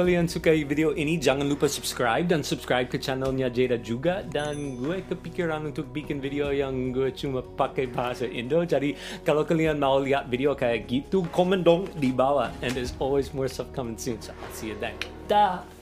kalian suka video ini jangan lupa subscribe dan subscribe ke channelnya Jada juga. Dan gue kepikiran untuk bikin video yang gue cuma pakai bahasa Indo. Jadi kalau kalian mau lihat video kayak gitu komen dong di bawah. And there's always more stuff coming soon. So I'll see you then. Dah!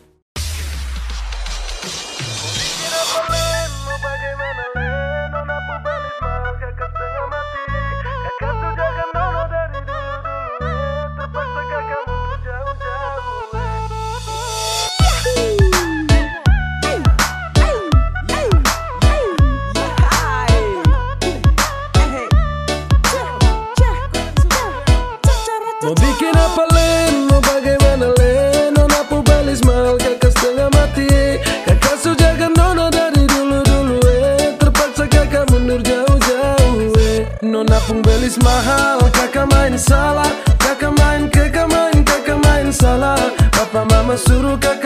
Mama Suruka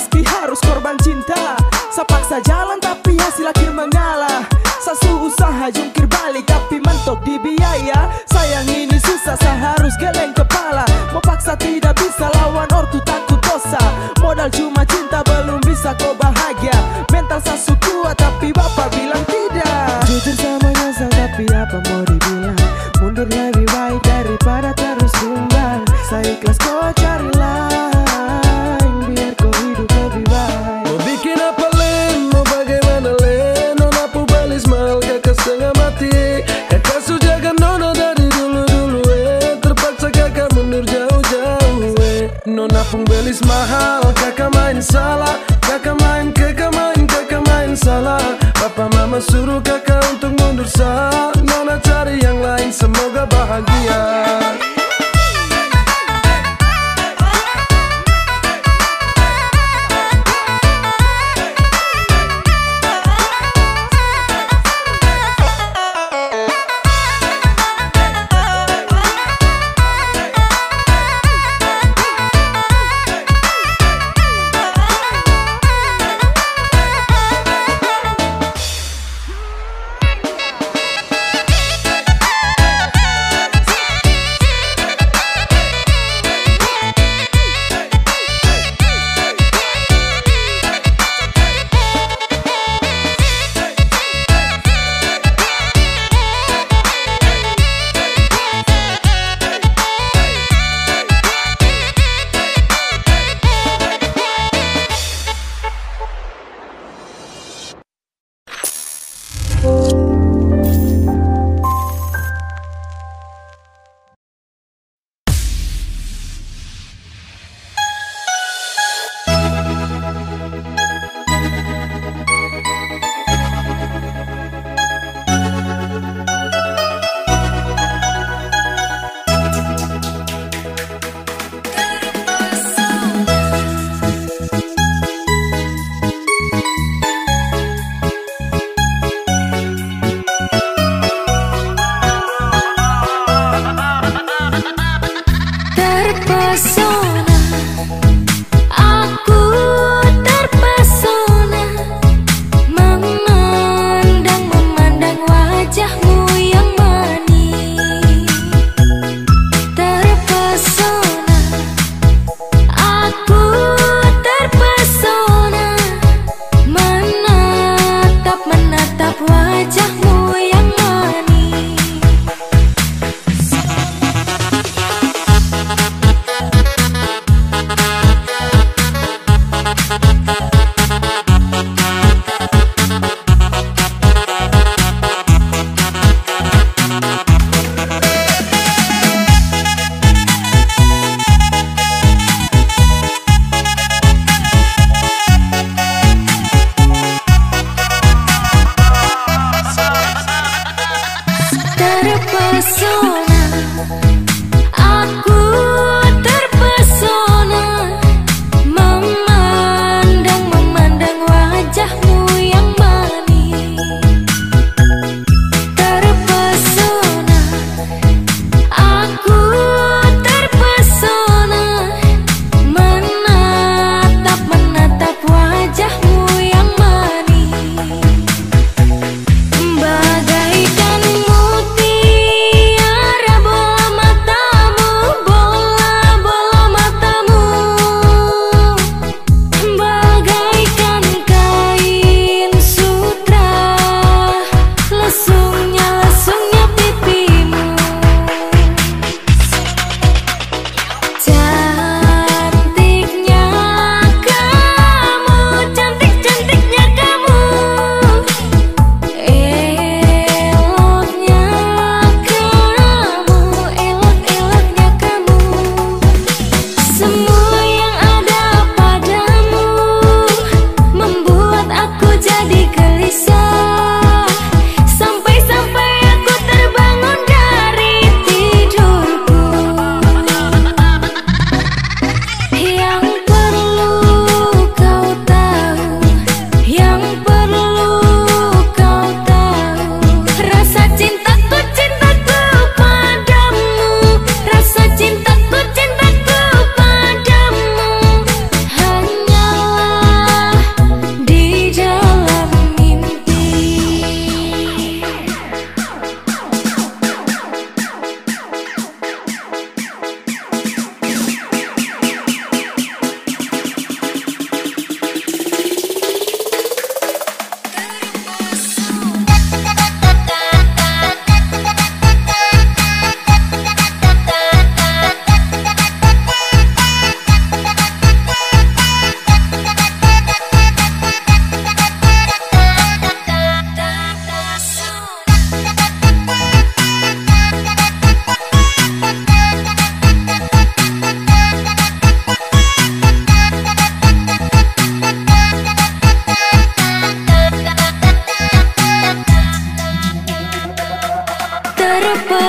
meski harus korban cinta. Sepaksa jalan tapi hasil akhir mengalah. Sasu usaha jungkir balik tapi mentok di biaya. Sayang ini susah saya harus geleng kepala. Mau paksa tidak bisa lawan ortu takut dosa. Modal cuma cinta belum bisa kau bahagia. Mental sasu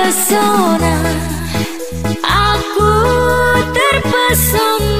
terpesona Aku terpesona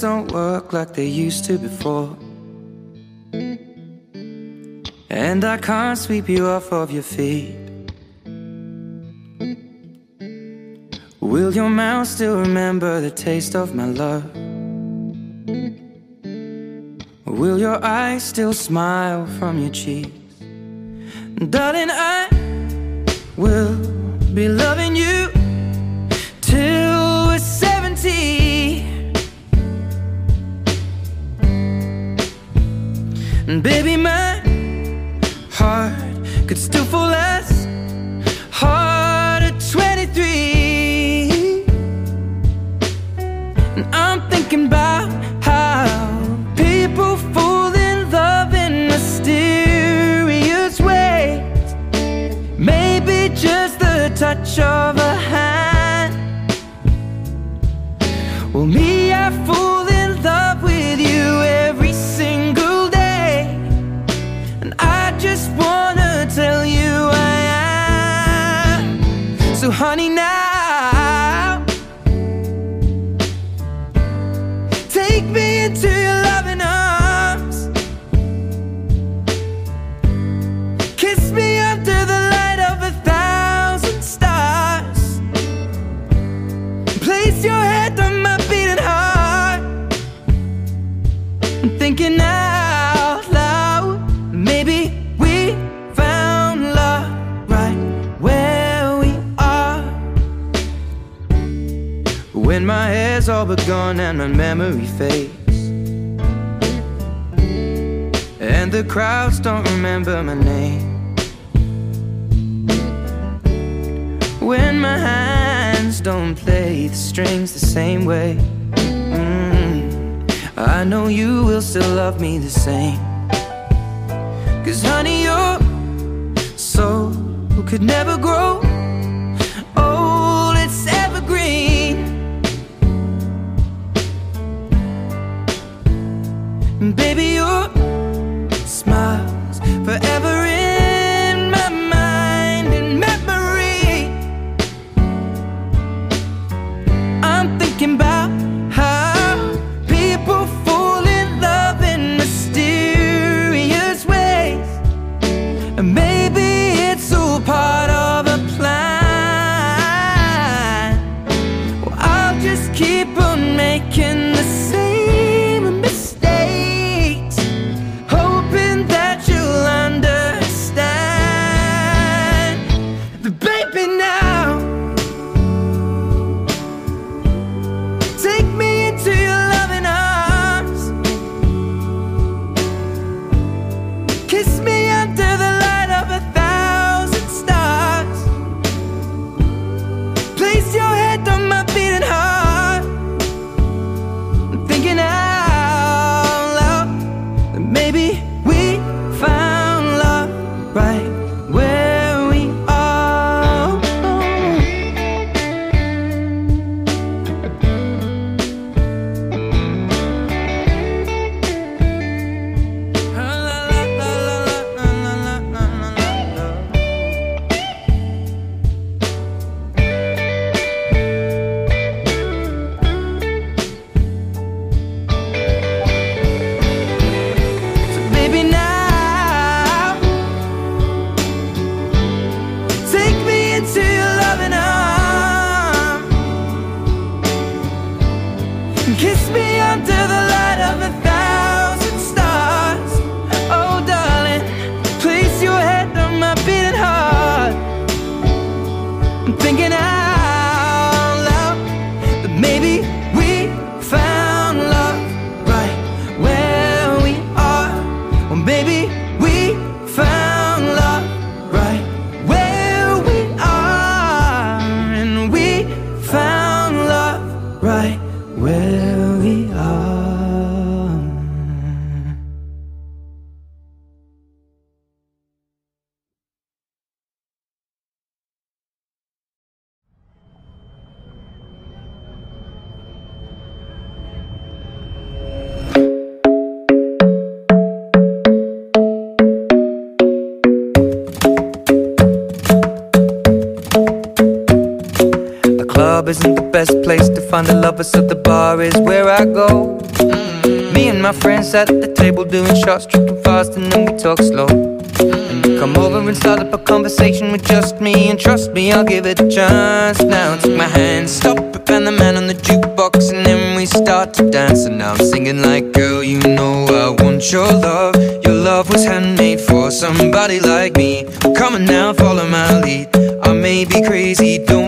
don't work like they used to before. And I can't sweep you off of your feet. Will your mouth still remember the taste of my love? Will your eyes still smile from your cheeks? Darling, I will be loving you till we're 70. And baby, my heart could still fall as hard at 23. And I'm thinking about how people fall in love in a mysterious ways. Maybe just the touch of a and my memory fades. And the crowds don't remember my name. When my hands don't play the strings the same way. Mm, I know you will still love me the same. Cause honey, you're could never grow to find a lover, so the bar is where I go. Mm. Me and my friends at the table doing shots, tripping fast, and then we talk slow. Come over and start up a conversation with just me, and trust me, I'll give it a chance. Now take my hand, stop it, and the man on the jukebox, and then we start to dance. And now I'm singing like, girl, you know I want your love. Your love was handmade for somebody like me. Come on now, follow my lead. I may be crazy, don't.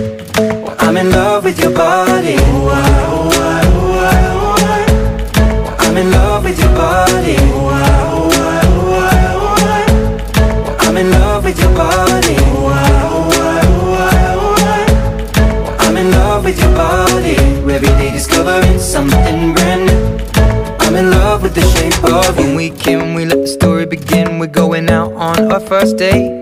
I'm in love with your body. I'm in love with your body. I'm in love with your body. I'm in love with your body. Every day discovering something brand new. I'm in love with the shape of you. When we came, we let the story begin. We're going out on our first date.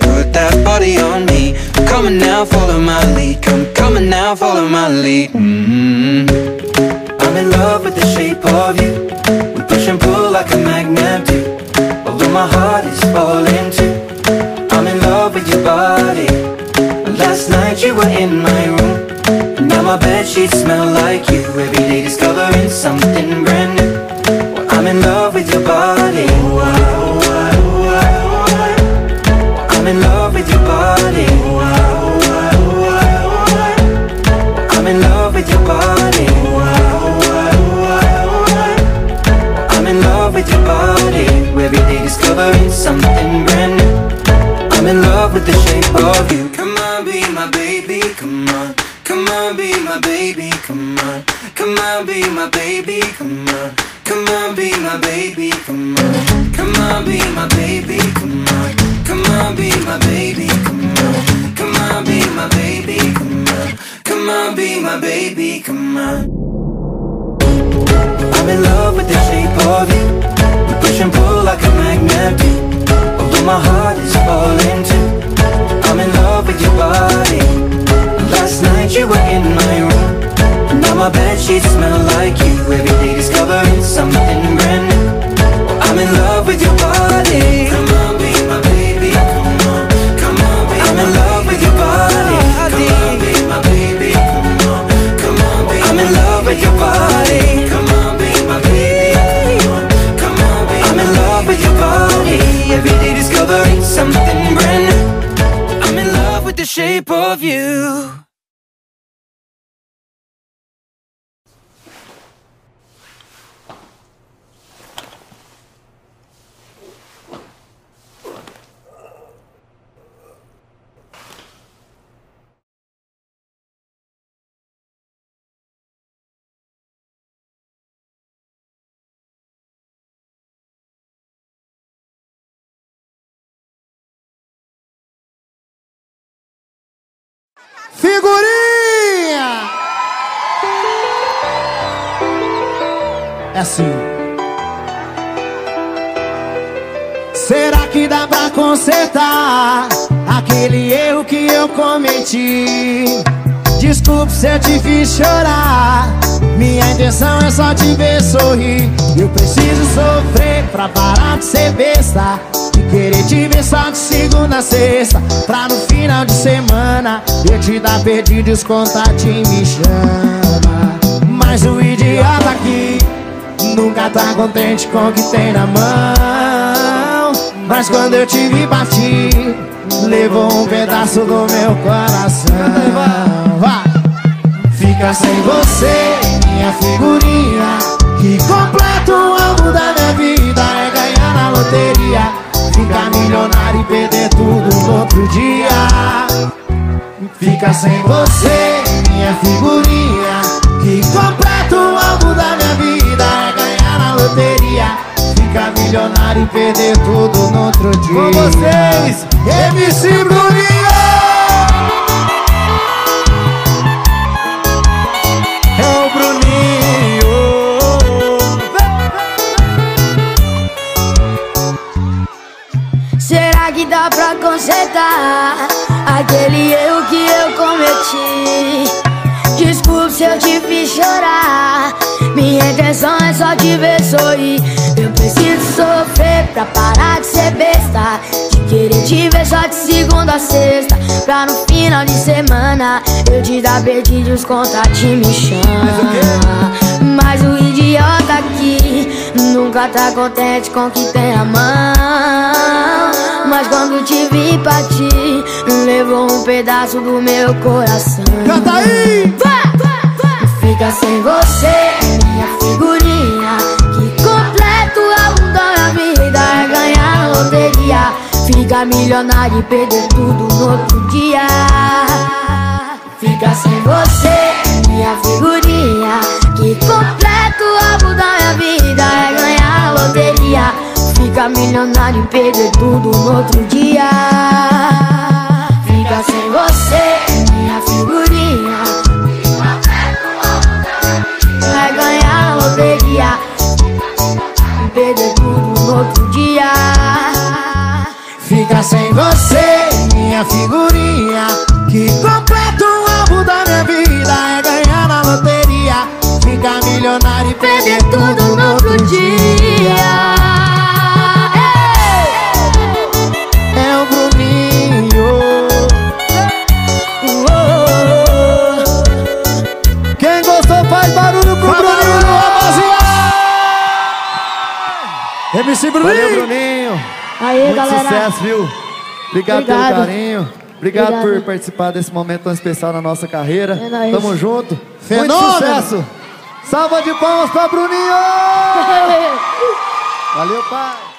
body on me. Come on now, follow my lead. Come, on now, follow my lead. mm I'm in love with the shape of you. We push and pull like a magnet do. Although my heart is falling too. I'm in love with your body. Last night you were in my room Now my bed sheets smell like you. Every day discovering something brand new. My baby. Come on. Come on, be my baby. Come on. Come on, be my baby. Come on. I'm in love with the shape of you. We push and pull like a magnet do. Although my heart is falling too. I'm in love with your body. Last night you were in my room. Now my bed sheets smell like you. Every shape of you. Assim. Será que dá pra consertar aquele erro que eu cometi? Desculpe se eu te fiz chorar. Minha intenção é só te ver sorrir. Eu preciso sofrer pra parar de ser besta. De querer te ver só de segunda a sexta. Pra no final de semana eu te dar perdido e os contatinhos me chama. Mas o idiota aqui nunca tá contente com o que tem na mão. Mas quando eu te vi partir, levou um pedaço do meu coração. Fica sem você, minha figurinha. Que completa o álbum da minha vida É ganhar na loteria. Ficar milionário e perder tudo no outro dia. Fica sem você, minha figurinha. Que completa o álbum da minha vida Ficar milionário e perder tudo no outro dia. Com vocês, MC Bruninho! É o Bruninho. Será que dá pra consertar aquele erro que eu cometi? Se eu te fiz chorar. Minha intenção é só te ver sorrir. Eu preciso sofrer pra parar de ser besta. De querer te ver só de segunda a sexta. Pra no final de semana eu te dar perdido e os contatinhos me chama. Mas o idiota aqui nunca tá contente com o que tem a mão. Mas quando te vi partir, levou um pedaço do meu coração. Canta aí! Fica sem você, minha figurinha Que completa o álbum da minha vida É ganhar loteria. Fica milionário e perder tudo no outro dia. Fica sem você, minha figurinha Que completa o álbum da minha vida É ganhar loteria. Fica milionário e perder tudo no outro dia. Fica sem você, minha figurinha perder tudo no outro dia. Fica sem você, minha figurinha Que completa o álbum da minha vida É ganhar na loteria. Ficar milionário e perder tudo no outro dia MC Bruninho. Valeu, Bruninho. Aê, Muito galera. sucesso, viu? Obrigado, Obrigado. pelo carinho. Obrigado, Obrigado, por participar desse momento tão especial na nossa carreira. É nóis. Tamo junto. Fenômeno. Muito sucesso. Salva de palmas pra Bruninho. Valeu, pai.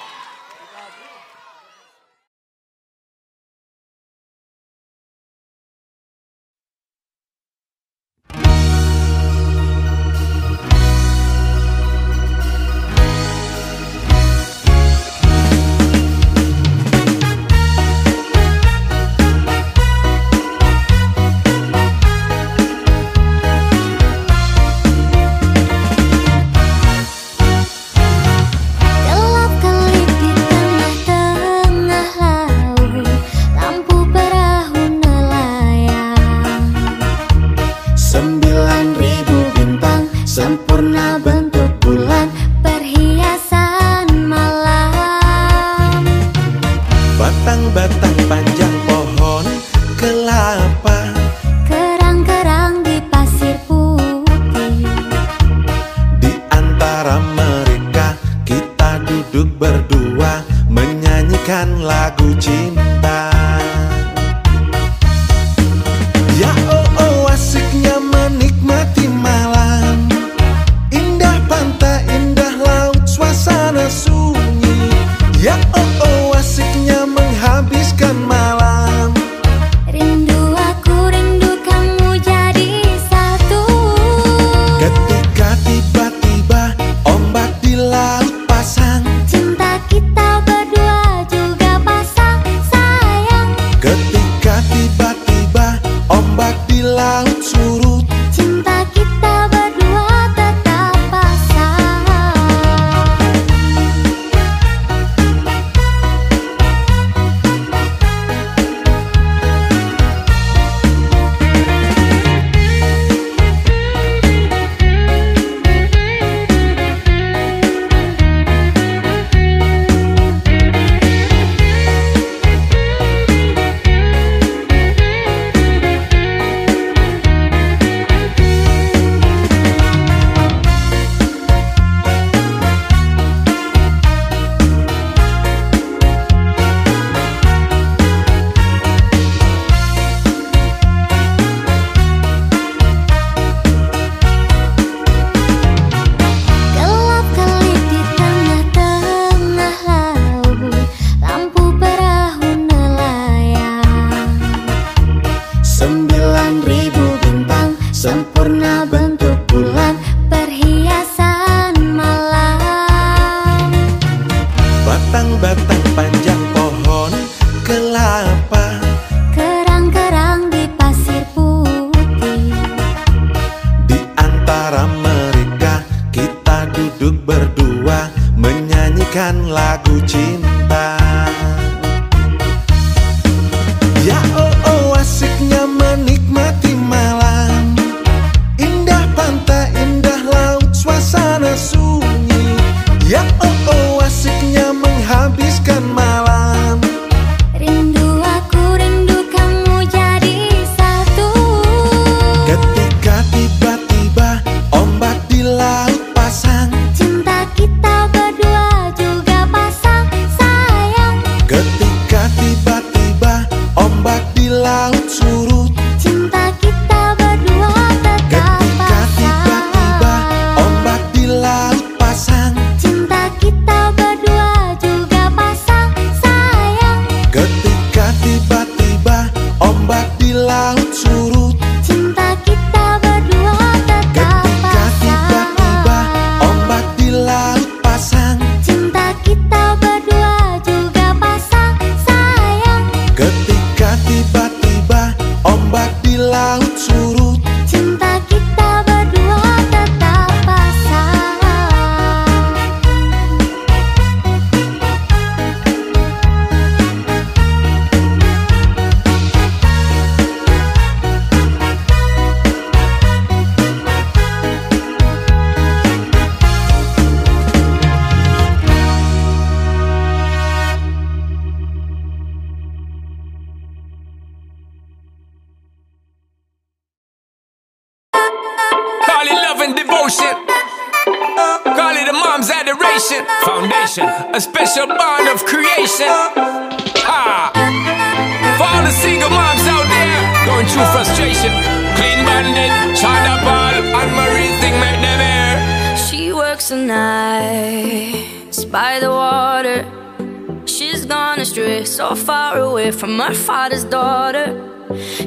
Away from her father's daughter.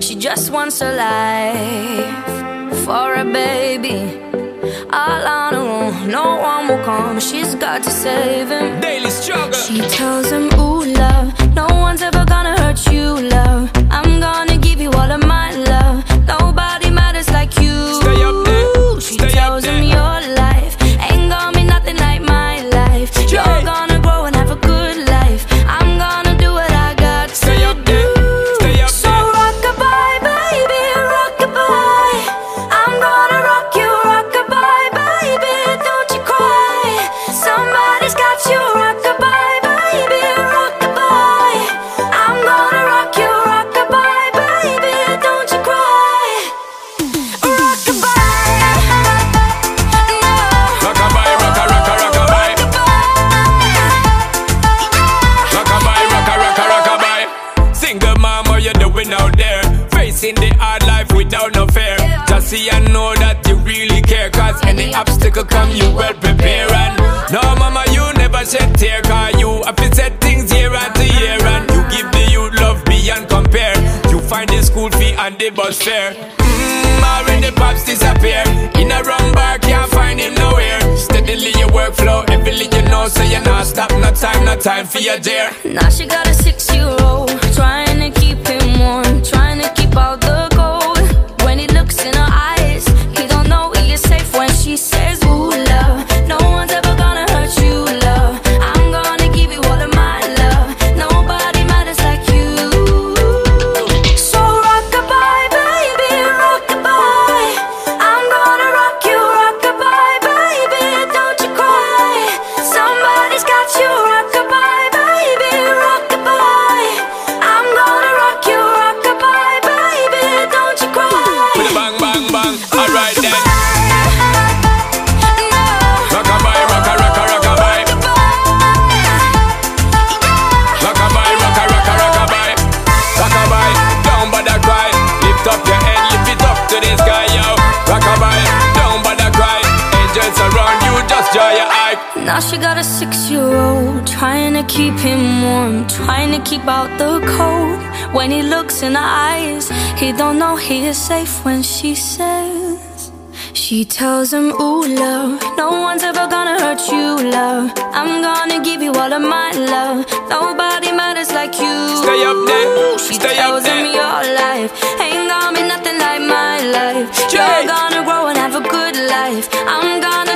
She just wants a life for a baby. All on her own, no one will come. She's got to save him. Daily struggle. She tells him, Ooh, love, no one's ever gonna hurt you, love. You well prepare. And no, mama, you never shed tear. Cause you have to set things year after year. And you give the youth love beyond compare. You find the school fee and the bus fare. Mmm, already pops disappear. In a wrong bar, can't find him nowhere. Steadily your workflow, everything you know, so you're not stop. No time, no time for your dear. Now she got a six-year-old Trying to keep him warm Trying to keep out keep out the cold. When he looks in her eyes He don't know he is safe when she says She tells him, ooh, love No one's ever gonna hurt you, love. I'm gonna give you all of my love. Nobody matters like you. Stay up there, She stay up tells him there. your life Ain't gonna be nothing like my life. Jay. You're gonna grow and have a good life. I'm gonna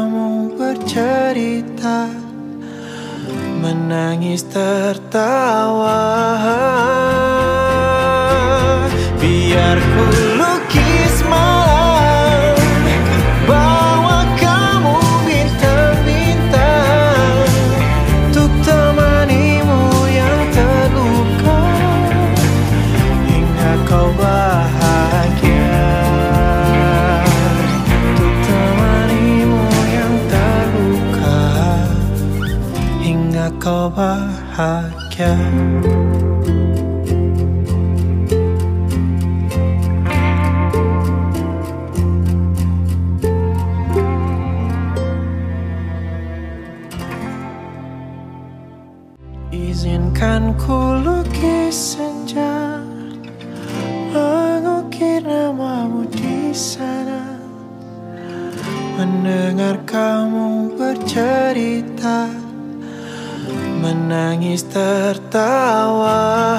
kamu bercerita Menangis tertawa. Biar ku podcast. Nangis tertawa.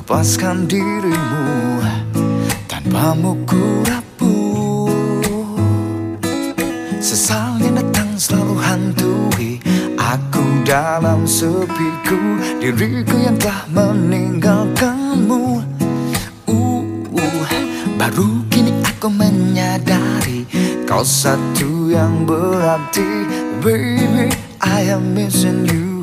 Lepaskan dirimu tanpa ku rapuh. Sesalnya datang selalu hantui Aku dalam sepiku. Diriku yang telah meninggalkanmu uh, uh, Baru kini aku menyadari Kau satu yang berarti. Baby, I am missing you.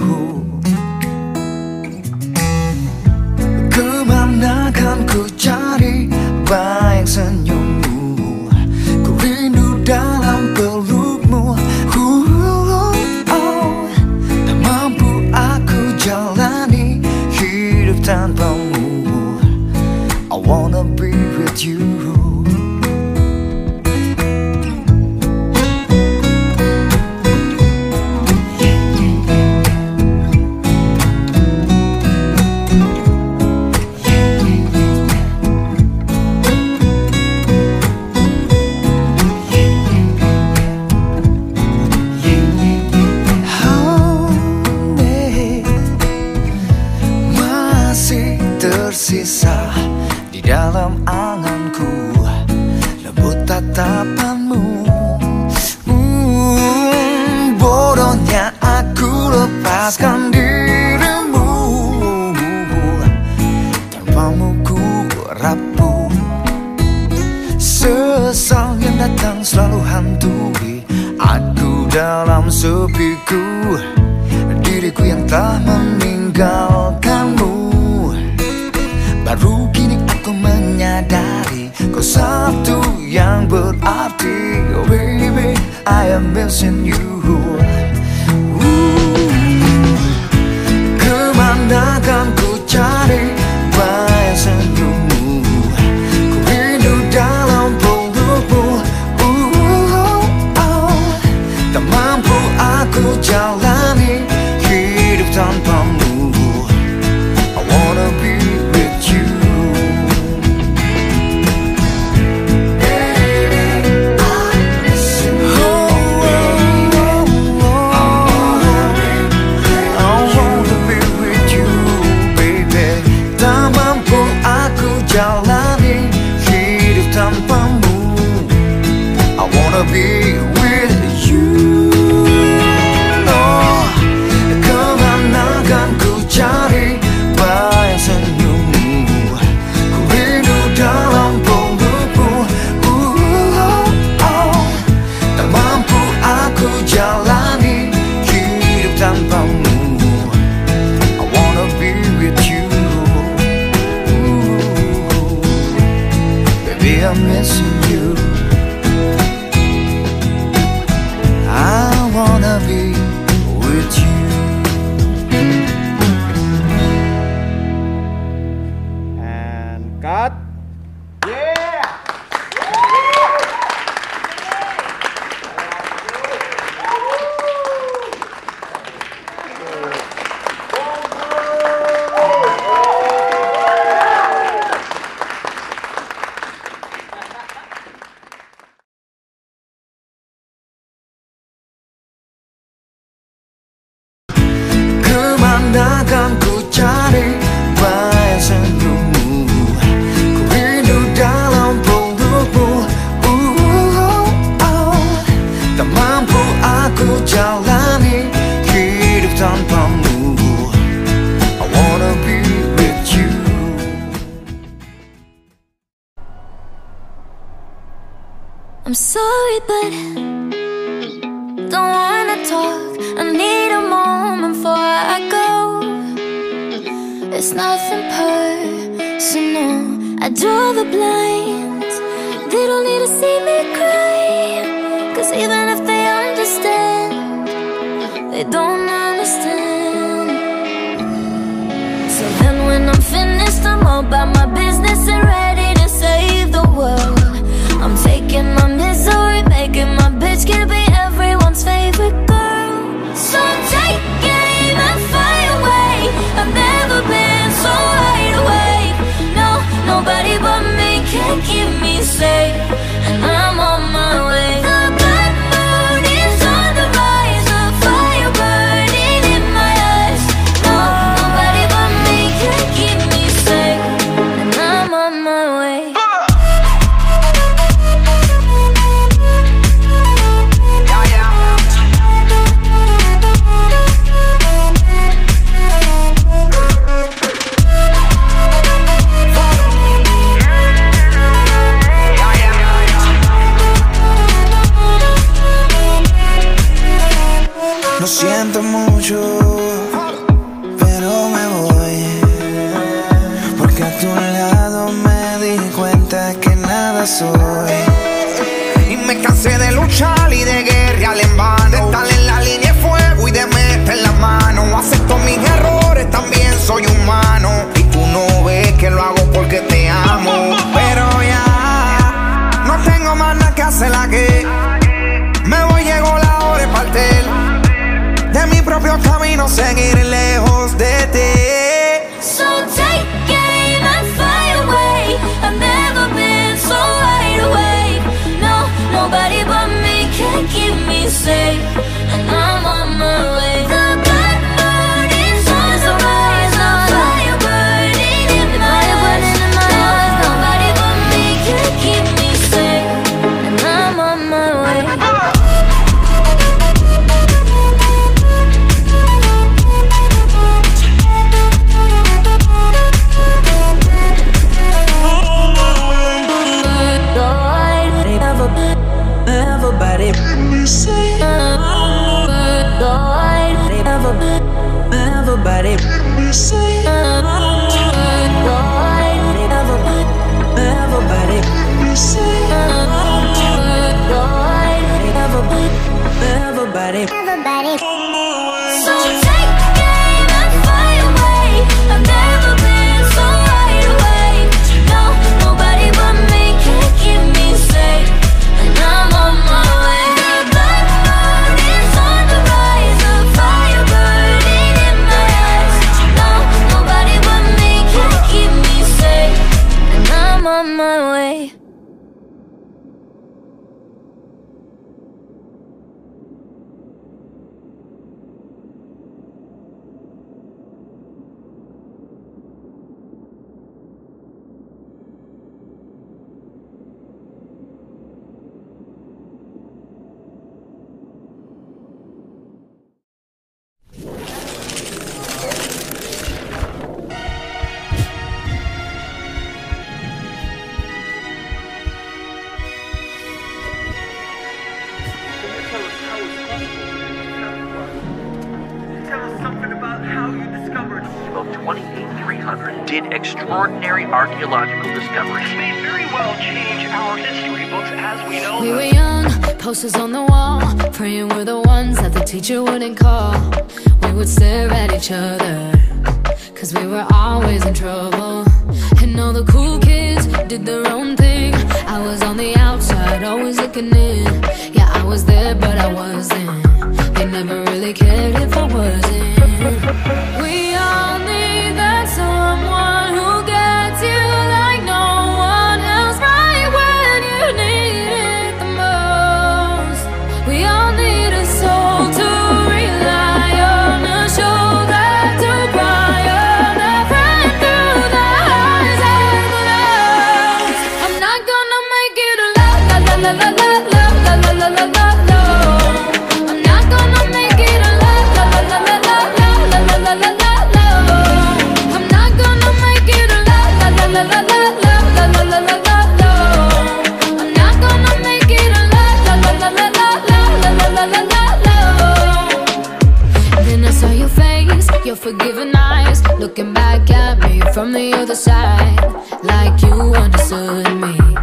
but don't wanna talk. I need a moment before I go. It's nothing personal. I draw the blinds. They don't need to see me cry. Cause even if they understand, they don't understand. So then when I'm finished, I'm all about my business. Taking my misery, making my bitch can be everyone's favorite girl. So take it and fade away I've never been so wide awake. No, nobody but me can keep me safe. And I'm on my way. propio camino, seguiré lejos de ti. So take aim and fly away. I've never been so wide awake. No, nobody but me can keep me safe. About 28300 did extraordinary archaeological discoveries. May very well change our history books as we know We were young, posters on the wall, praying we're the ones that the teacher wouldn't call. We would stare at each other, cause we were always in trouble. And all the cool kids did their own thing. I was on the outside, always looking in. Was there, but I wasn't. They never really cared if I wasn't. We forgiving eyes, looking back at me from the other side, like you understood me.